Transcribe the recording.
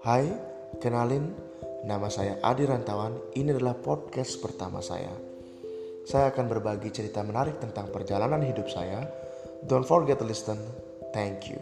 Hai, kenalin, nama saya Adi Rantawan. Ini adalah podcast pertama saya. Saya akan berbagi cerita menarik tentang perjalanan hidup saya. Don't forget to listen. Thank you.